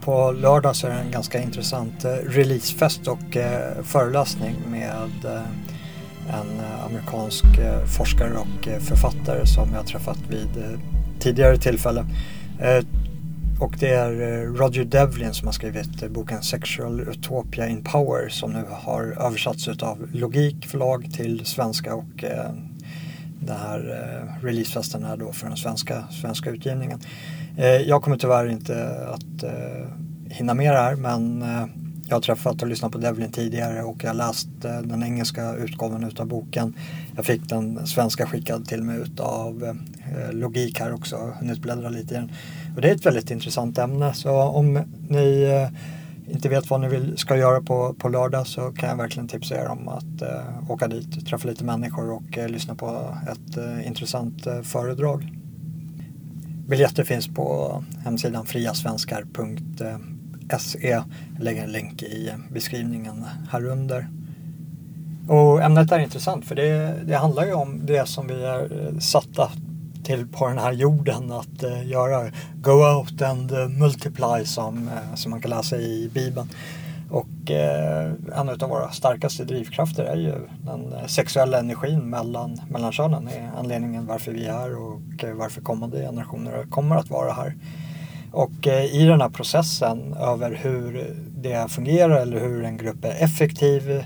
På lördag så är det en ganska intressant eh, releasefest och eh, föreläsning med eh, en amerikansk forskare och författare som jag träffat vid tidigare tillfälle. Och det är Roger Devlin som har skrivit boken Sexual Utopia in Power som nu har översatts av Logik förlag till svenska och den här eh, releasefesten är då för den svenska, svenska utgivningen. Eh, jag kommer tyvärr inte att eh, hinna med det här men eh, jag har träffat och lyssnat på Devlin tidigare och jag har läst eh, den engelska utgåvan utav boken. Jag fick den svenska skickad till mig utav eh, Logik här också, hunnit bläddra lite i den. Och det är ett väldigt intressant ämne så om ni inte vet vad ni vill, ska göra på, på lördag så kan jag verkligen tipsa er om att eh, åka dit, träffa lite människor och eh, lyssna på ett eh, intressant eh, föredrag. Biljetter finns på hemsidan friasvenskar.se. Eh, jag lägger en länk i eh, beskrivningen här under. Och ämnet är intressant för det, det handlar ju om det som vi är satta till på den här jorden att uh, göra. Go out and uh, multiply som, uh, som man kan läsa i Bibeln. Och eh, en av våra starkaste drivkrafter är ju den sexuella energin mellan, mellan könen. Det är anledningen varför vi är här och varför kommande generationer kommer att vara här. Och eh, i den här processen över hur det fungerar eller hur en grupp är effektiv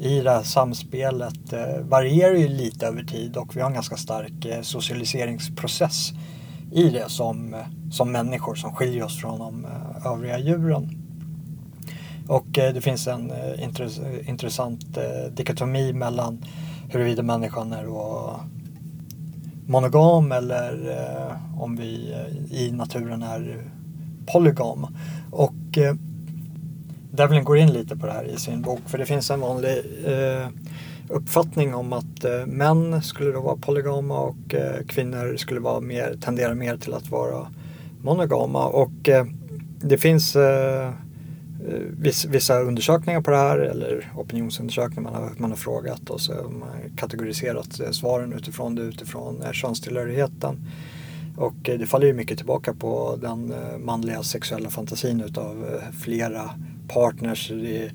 i det här samspelet eh, varierar ju lite över tid och vi har en ganska stark eh, socialiseringsprocess i det som, eh, som människor som skiljer oss från de övriga djuren. Och det finns en intressant dikotomi mellan huruvida människan är då monogam eller om vi i naturen är polygam. Och Devlin går in lite på det här i sin bok för det finns en vanlig eh, uppfattning om att eh, män skulle då vara polygama och eh, kvinnor skulle vara mer, tendera mer till att vara monogama. Och det finns Eh, vissa undersökningar på det här eller opinionsundersökningar man har, man har frågat och så har man kategoriserat eh, svaren utifrån det utifrån eh, könstillhörigheten. Och det faller ju mycket tillbaka på den manliga sexuella fantasin utav flera partners. Det,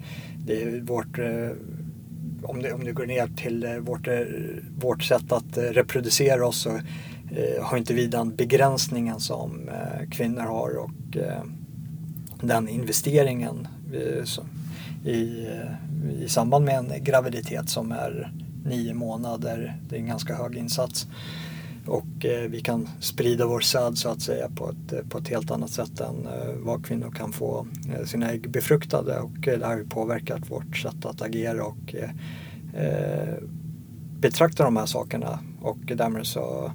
det är vårt, eh, om det, om det går ner till eh, vårt, eh, vårt sätt att reproducera oss så har inte vi den begränsningen som kvinnor har. och den investeringen i, i samband med en graviditet som är nio månader. Det är en ganska hög insats. Och eh, vi kan sprida vår säd så att säga på ett, eh, på ett helt annat sätt än eh, vad kvinnor kan få eh, sina ägg befruktade. Och eh, det har ju påverkat vårt sätt att agera och eh, eh, betrakta de här sakerna. Och därmed så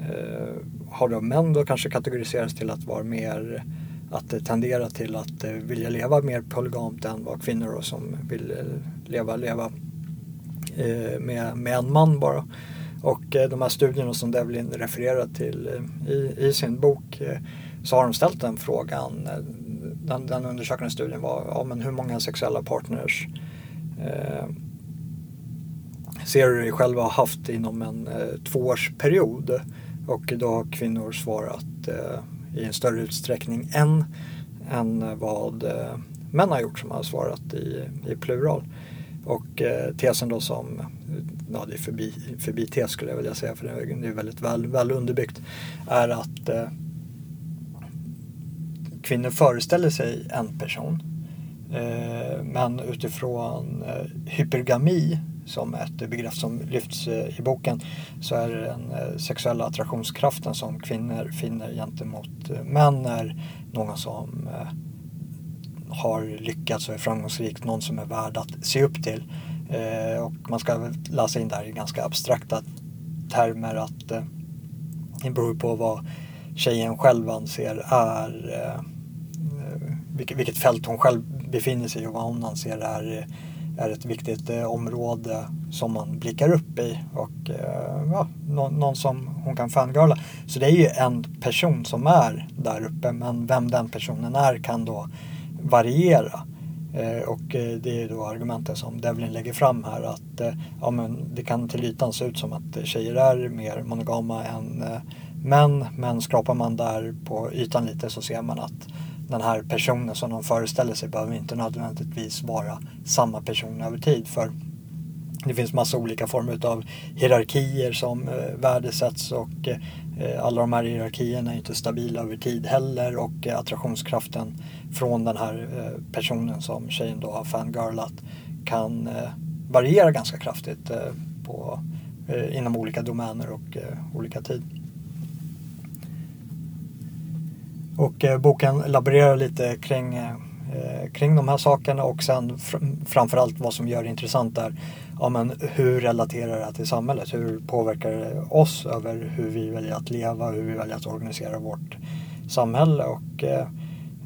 eh, har då män då kanske kategoriserats till att vara mer att eh, tendera till att eh, vilja leva mer polygamt än vad kvinnor då, som vill eh, leva, leva eh, med, med en man bara. Och eh, de här studierna som Devlin refererar till eh, i, i sin bok eh, så har de ställt den frågan. Den, den undersökande studien var ja, men hur många sexuella partners eh, ser du dig själv ha haft inom en eh, tvåårsperiod? Och då har kvinnor svarat eh, i en större utsträckning än, än vad eh, män har gjort som har svarat i, i plural. Och eh, tesen då som, ja det är förbi, förbi tes skulle jag vilja säga för det är väldigt väl, väl underbyggt, är att eh, kvinnor föreställer sig en person eh, men utifrån eh, hypergami som ett begrepp som lyfts eh, i boken så är den eh, sexuella attraktionskraften som kvinnor finner gentemot eh, män är någon som har lyckats och är framgångsrik, någon som är värd att se upp till. Eh, och man ska läsa in där i ganska abstrakta termer att eh, det beror på vad tjejen själv anser är eh, vilket fält hon själv befinner sig i och vad hon anser är är ett viktigt eh, område som man blickar upp i och eh, ja, någon, någon som hon kan fangirla. Så det är ju en person som är där uppe men vem den personen är kan då variera. Eh, och eh, det är då argumentet som Devlin lägger fram här att eh, ja, men det kan till ytan se ut som att tjejer är mer monogama än män men skrapar man där på ytan lite så ser man att den här personen som de föreställer sig behöver inte nödvändigtvis vara samma person över tid. För det finns massa olika former av hierarkier som värdesätts och Eh, alla de här hierarkierna är inte stabila över tid heller och eh, attraktionskraften från den här eh, personen som tjejen då har fangirlat kan variera ganska kraftigt på, inom olika domäner och olika tid. Och boken laborerar lite kring, kring de här sakerna och sen framförallt vad som gör det intressant är ja, men hur relaterar det till samhället? Hur påverkar det oss över hur vi väljer att leva, hur vi väljer att organisera vårt samhälle? Och eh,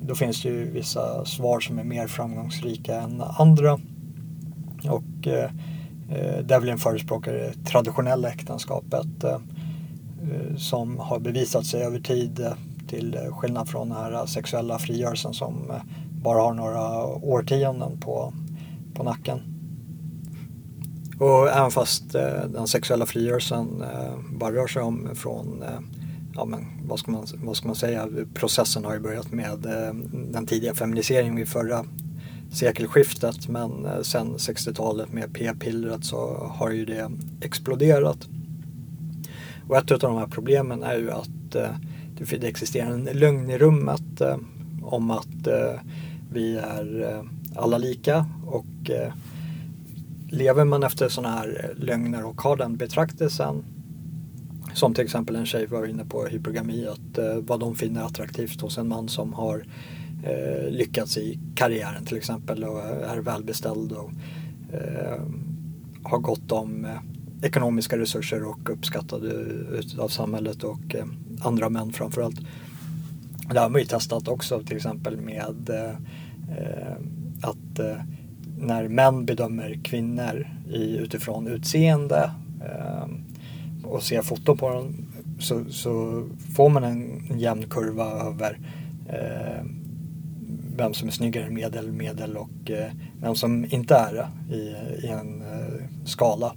då finns det ju vissa svar som är mer framgångsrika än andra. Och eh, eh Devlin förespråkar det traditionella äktenskapet eh, eh, som har bevisat sig över tid eh, till skillnad från den här sexuella frigörelsen som bara har några årtionden på, på nacken. Och även fast eh, den sexuella frigörelsen eh, bara rör sig om från eh, ja, men vad, ska man, vad ska man säga, processen har ju börjat med eh, den tidiga feminiseringen vid förra sekelskiftet men eh, sen 60-talet med p-pillret så har ju det exploderat. Och ett av de här problemen är ju att det existerar en lögn i rummet om att vi är alla lika och lever man efter sådana här eh, lögner och har den betraktelsen som till exempel en tjej var inne på hypergami, att eh, vad de finner attraktivt hos en man som har eh, lyckats i karriären till exempel och eh, är välbeställd och eh, har gott om eh, ekonomiska resurser och uppskattade av samhället och eh, andra män framförallt. Det har man ju testat också till exempel med eh, eh att eh, när män bedömer kvinnor i, utifrån utseende eh, och ser foton på dem så, så, får man en jämn kurva över eh, vem som är snyggare, medel, medel och eh, vem som inte är det i, i en eh, skala.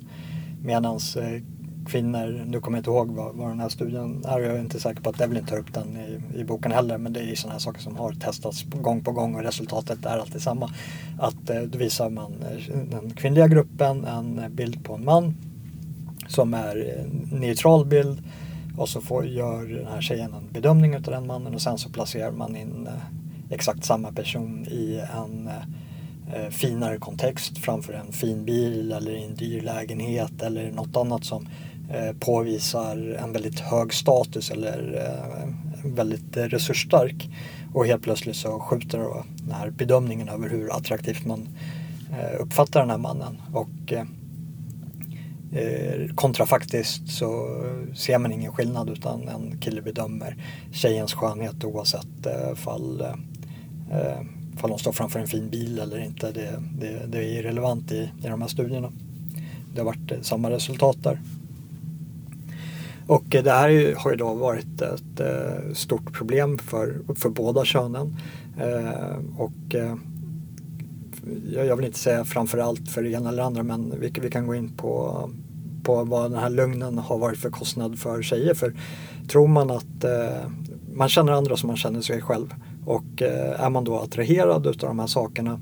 Medan eh, kvinnor, nu kommer jag inte ihåg vad, vad den här studien är, jag är inte säker på att Devlin tar upp den i, i boken heller, men det är sådana här saker som har testats gång på gång och resultatet är alltid samma. Att eh, då visar man eh, den kvinnliga gruppen en eh, bild på en man som är en neutral bild och så får, gör den här tjejen en bedömning av den mannen och sen så placerar man in exakt samma person i en eh, finare kontext framför en fin bil eller en dyr lägenhet eller något annat som Eh, påvisar en väldigt hög status eller eh, väldigt resursstark. Och helt plötsligt så skjuter då den här bedömningen över hur attraktivt man eh, uppfattar den här mannen. Och kontrafaktiskt så ser man ingen skillnad utan en kille bedömer tjejens skönhet oavsett fall, fall hon står framför en fin bil eller inte, det, det, det är irrelevant i, i de här studierna. Det har varit samma resultat där. Och det här har ju då varit ett eh, stort problem för, för båda könen. Eh, och eh, jag vill inte säga framförallt för det ena eller andra men vi, vi kan gå in på, på vad den här lögnen har varit för kostnad för tjejer. För tror man att man känner andra som man känner sig själv och är man då attraherad utav de här sakerna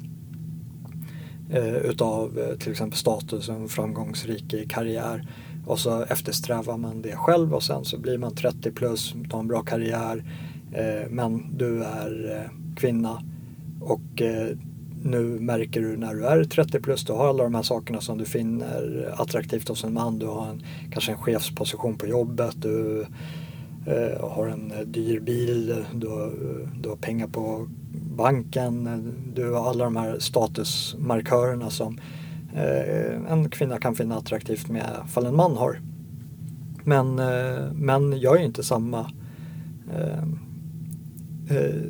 utav till exempel status en framgångsrik i karriär och så eftersträvar man det själv och sen så blir man 30 plus, tar en bra karriär. Eh, men du är eh, kvinna. Och eh, nu märker du när du är 30 plus, du har alla de här sakerna som du finner attraktivt hos en man. Du har en, kanske en chefsposition på jobbet, du eh, har en dyr bil, du har, du har pengar på banken, du har alla de här statusmarkörerna som eh, Eh, en kvinna kan finna attraktivt med fall en man har. Men eh, män gör ju inte samma eh, eh,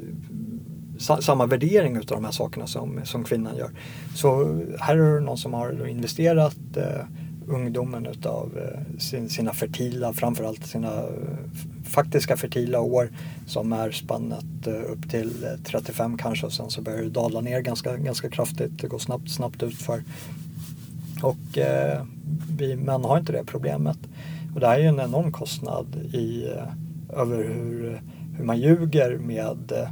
samma värdering av de här sakerna som, som kvinnan gör. Så här är det någon som har investerat eh, ungdomen utav eh, sin, sina fertila, framförallt sina eh, faktiska fertila år som är spannet eh, upp till eh, 35 kanske och sen så börjar det dala ner ganska, ganska kraftigt. Det går snabbt, snabbt utför. Och eh, vi män har inte det problemet. Och det här är ju en enorm kostnad i, eh, över hur, hur man ljuger med eh,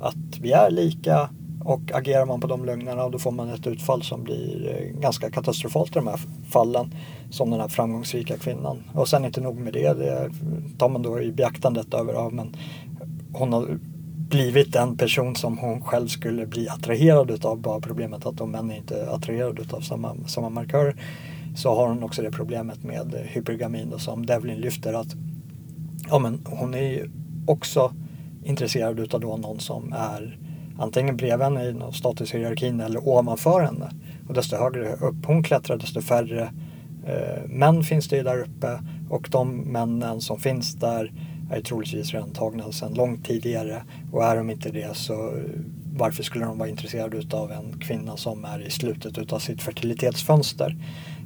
att vi är lika och agerar man på de lögnerna då får man ett utfall som blir eh, ganska katastrofalt i de här fallen. Som den här framgångsrika kvinnan. Och sen inte nog med det, det tar man då i beaktandet över, ja, men hon har blivit den person som hon själv skulle bli attraherad utav. Bara problemet att de män är inte attraherade utav samma, samma markörer. Så har hon också det problemet med hypergamin då, som Devlin lyfter att ja, men hon är ju också intresserad utav då någon som är antingen bredvid henne i statushierarkin eller ovanför henne. Och desto högre upp hon klättrar desto färre eh, män finns det ju där uppe och de männen som finns där är troligtvis redan tagna sedan långt tidigare och är de inte det så eh, varför skulle de vara intresserade av en kvinna som är i slutet av sitt fertilitetsfönster?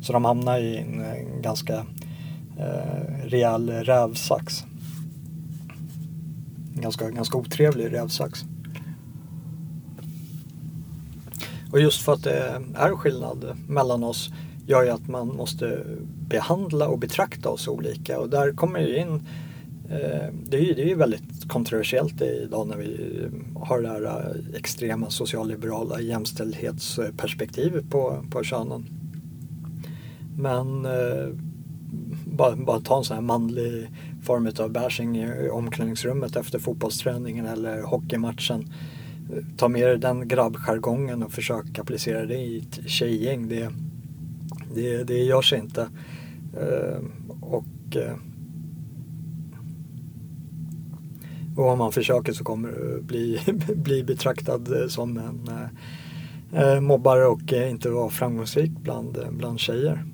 Så de hamnar i en, eh, ganska eh, rejäl rävsax. En ganska, ganska otrevlig rävsax. Och just för att det är skillnad mellan oss gör ju att man måste behandla och betrakta oss olika och där kommer ju in Eh, det är ju, det är väldigt kontroversiellt idag när vi eh, har det här eh, extrema socialliberala jämställdhetsperspektivet på, på könen. Men bara, bara ta en sån här manlig form av bashing i omklädningsrummet efter fotbollsträningen eller hockeymatchen ta med dig den grabbjargongen och försök applicera det i ett tjejgäng. Det, det, det gör sig inte. Och, och om man försöker så kommer du bli, bli betraktad som en eh, mobbare och inte vara framgångsrik bland, bland tjejer.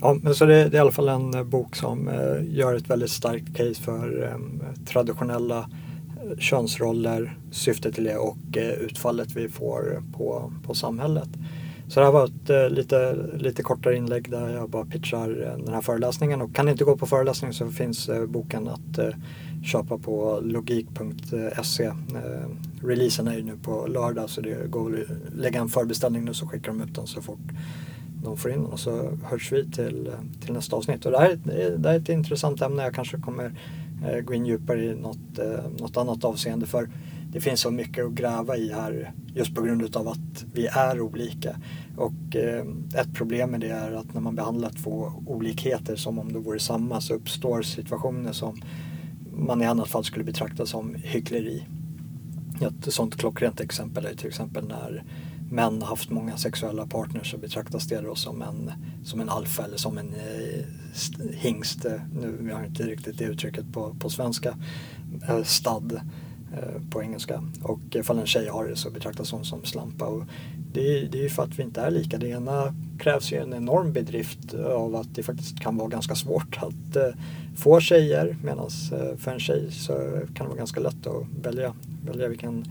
Ja, men så det, det, är i alla fall en bok som eh, gör ett väldigt starkt case för eh, traditionella eh, könsroller, syftet till det och eh, utfallet vi får på, på samhället. Så det här var ett eh, lite, lite kortare inlägg där jag bara pitchar eh, den här föreläsningen och kan ni inte gå på föreläsningen så finns eh, boken att köpa på logik.se. Releasen är ju nu på lördag så det går att lägga en förbeställning nu så skickar de ut den så fort de får in den och så hörs vi till, till nästa avsnitt. Och det, här, det här är ett intressant ämne. Jag kanske kommer gå in djupare i något, något annat avseende. För det finns så mycket att gräva i här just på grund av att vi är olika. Och eh, ett problem med det är att när man behandlar två olikheter som om det vore samma så uppstår situationer som man i annat fall skulle betrakta som hyckleri. Ett sånt klockrent exempel är till exempel när män haft många sexuella partners så betraktas det då som en, som en alfa eller som en eh, hingst. Nu jag har inte riktigt det uttrycket på, på svenska. Eh, stad Eh, på engelska. Och ifall en tjej har det så betraktas hon som slampa. Och det, är, det är ju för att vi inte är lika. Det ena krävs ju en enorm bedrift av att det faktiskt kan vara ganska svårt att eh, få tjejer medan eh, för en tjej så kan det vara ganska lätt att välja, välja vilken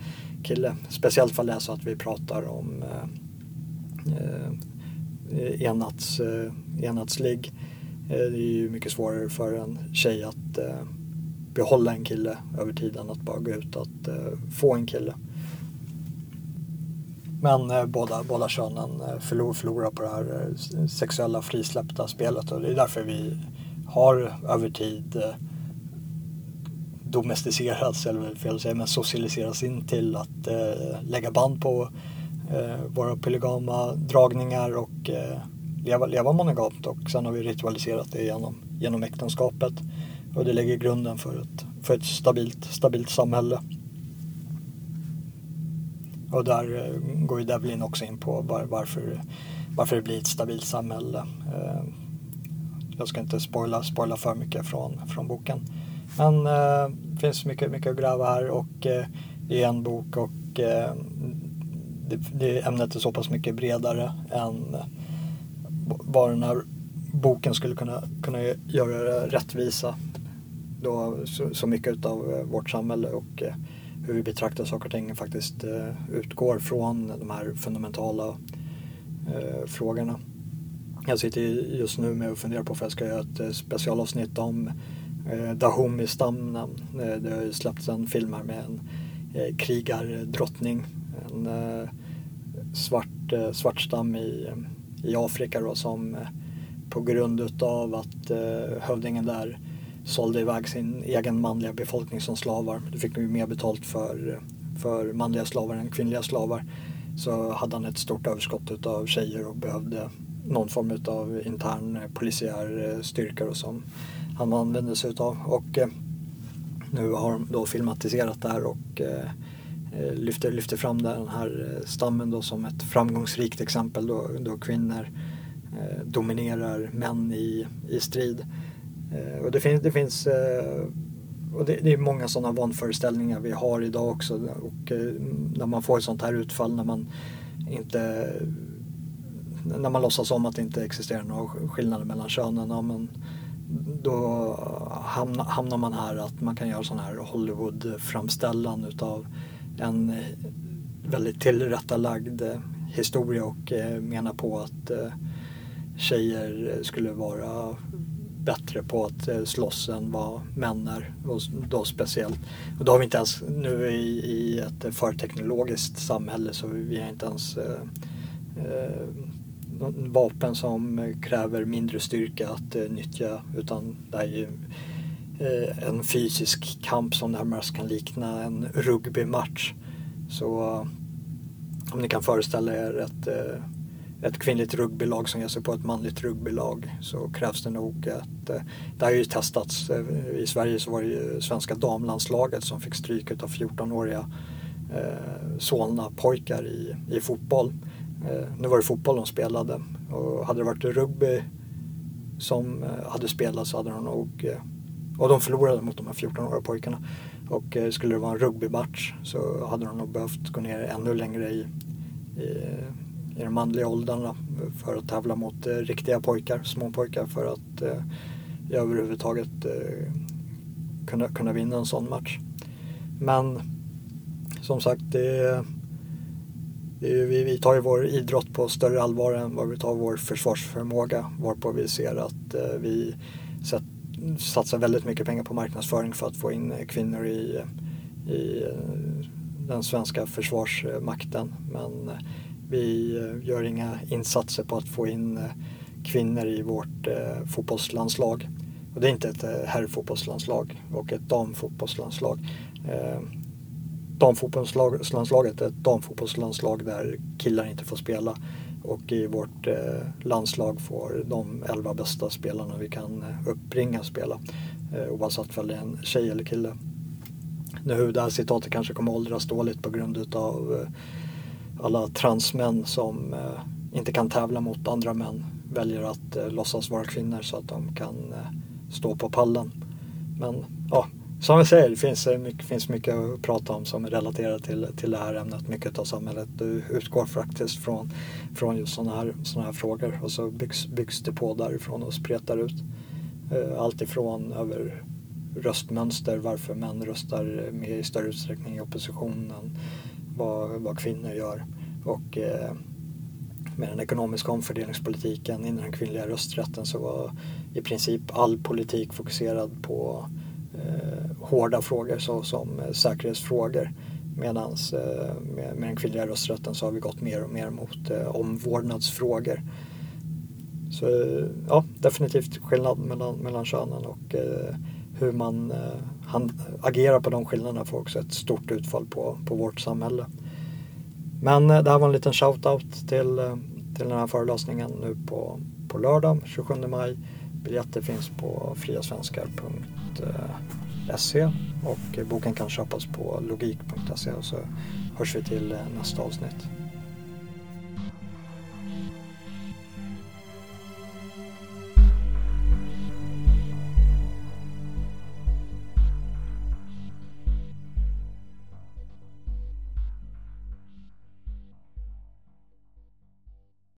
kille. Speciellt för det är så att vi pratar om eh, eh, enats, eh, det är ju mycket svårare för en tjej att eh, behålla en kille över tiden att bara gå ut att eh, få en kille. Men eh, båda, båda könen eh, förlor, förlorar på det här eh, sexuella frisläppta spelet och det är därför vi har över tid eh, domesticerats, eller fel att säga, men socialiserats in till att eh, lägga band på eh, våra polygama dragningar och eh, leva, leva monogamt och sen har vi ritualiserat det genom, genom äktenskapet och det lägger grunden för ett, för ett stabilt, stabilt samhälle. Och där eh, går ju Devlin också in på var, varför, varför det blir ett stabilt samhälle. Eh, jag ska inte spoila, spoila för mycket från, från boken. Men eh, det finns mycket, mycket att gräva här och eh, det är en bok och eh, det, det, ämnet är så pass mycket bredare än vad den här boken skulle kunna, kunna göra rättvisa. Då, så, så mycket av eh, vårt samhälle och eh, hur vi betraktar saker och ting faktiskt eh, utgår från de här fundamentala eh, frågorna. Jag sitter just nu med och funderar på om jag ska göra ett specialavsnitt om eh, Dahomey-stammen. Det har ju släppts en film här med en eh, krigardrottning. En eh, svart, eh, svart stam i, i Afrika då, som eh, på grund utav att eh, hövdingen där sålde iväg sin egen manliga befolkning som slavar. Då fick man mer betalt för, för manliga slavar än kvinnliga slavar. Så hade han ett stort överskott av tjejer och behövde någon form av intern eh, polisiär eh, styrka som han använde sig utav. Och eh, nu har de då filmatiserat det här och eh, eh lyfter, lyfter fram den här stammen då som ett framgångsrikt exempel då, då kvinnor dominerar män i, i strid. Eh, och det finns, det finns eh, och det, det, är många sådana vanföreställningar vi har idag också och eh, när man får ett sånt här utfall när man inte när man låtsas om att det inte existerar några skillnader mellan könen. Ja, men då hamnar, hamnar man här att man kan göra sån här Hollywood-framställan utav en väldigt tillrättalagd historia och eh, menar på att eh, tjejer skulle vara bättre på att eh, slåss än vad män är. Och då speciellt. Och då har vi inte ens, nu i, i ett förteknologiskt samhälle så vi har inte ens eh, eh, vapen som kräver mindre styrka att eh, nyttja utan det är ju eh, en fysisk kamp som närmast kan likna en rugbymatch. Så om ni kan föreställa er ett, eh, ett kvinnligt rugbylag som ger sig på ett manligt rugbylag så krävs det nog att eh, det har ju testats. Eh, I Sverige så var det ju svenska damlandslaget som fick stryk av 14-åriga eh, Solna-pojkar i, i fotboll. Eh, nu var det fotboll de spelade och hade det varit rugby som eh, hade spelat så hade de nog och de förlorade mot de här 14-åriga pojkarna. Och skulle det vara en rugbymatch så hade de nog behövt gå ner ännu längre i, i, i de manliga åldrarna för att tävla mot eh, riktiga pojkar, små pojkar för att eh, överhuvudtaget eh, kunna, kunna vinna en sån match. Men som sagt, det vi, vi tar ju vår idrott på större allvar än vad vi tar vår försvarsförmåga varpå vi ser att eh, vi sett, satsar väldigt mycket pengar på marknadsföring för att få in eh, kvinnor i, i eh, den svenska försvarsmakten. Men vi eh, gör inga insatser på att få in eh, kvinnor i vårt eh, fotbollslandslag. Och det är inte ett herrfotbollslandslag och ett damfotbollslandslag. Damfotbollslandslaget är ett damfotbollslandslag där killar inte får spela. Och i vårt landslag får de elva bästa spelarna vi kan uppbringa spela. Oavsett om det är en tjej eller kille. Nu det här citatet kanske kommer åldras dåligt på grund utav eh, alla transmän som eh, inte kan tävla mot andra män. Väljer att eh, låtsas vara kvinnor så att de kan eh, stå på pallen. Men ja, som jag säger, det finns eh, mycket, finns mycket att prata om som är relaterat till, till det här ämnet. Mycket av samhället utgår faktiskt från, från just sådana här, såna här frågor och så byggs, byggs det på därifrån och spretar ut. Eh, allt ifrån över röstmönster, varför män röstar eh, mer i större utsträckning i oppositionen, vad, vad kvinnor gör och eh, med den ekonomiska omfördelningspolitiken inom den kvinnliga rösträtten så var i princip all politik fokuserad på eh, hårda frågor såsom eh, säkerhetsfrågor. Medan eh, med, med den kvinnliga rösträtten så har vi gått mer och mer mot eh, omvårdnadsfrågor. Så eh, ja, definitivt skillnad mellan, mellan könen och eh, hur man eh, han, agerar på de skillnaderna får också ett stort utfall på, på vårt samhälle. Men eh, det här var en liten shout-out till, eh, till den här föreläsningen nu på, på lördag 27 maj. Biljetter finns på friasvenskar.se eh, och boken kan köpas på logik.se och så hörs vi till nästa avsnitt.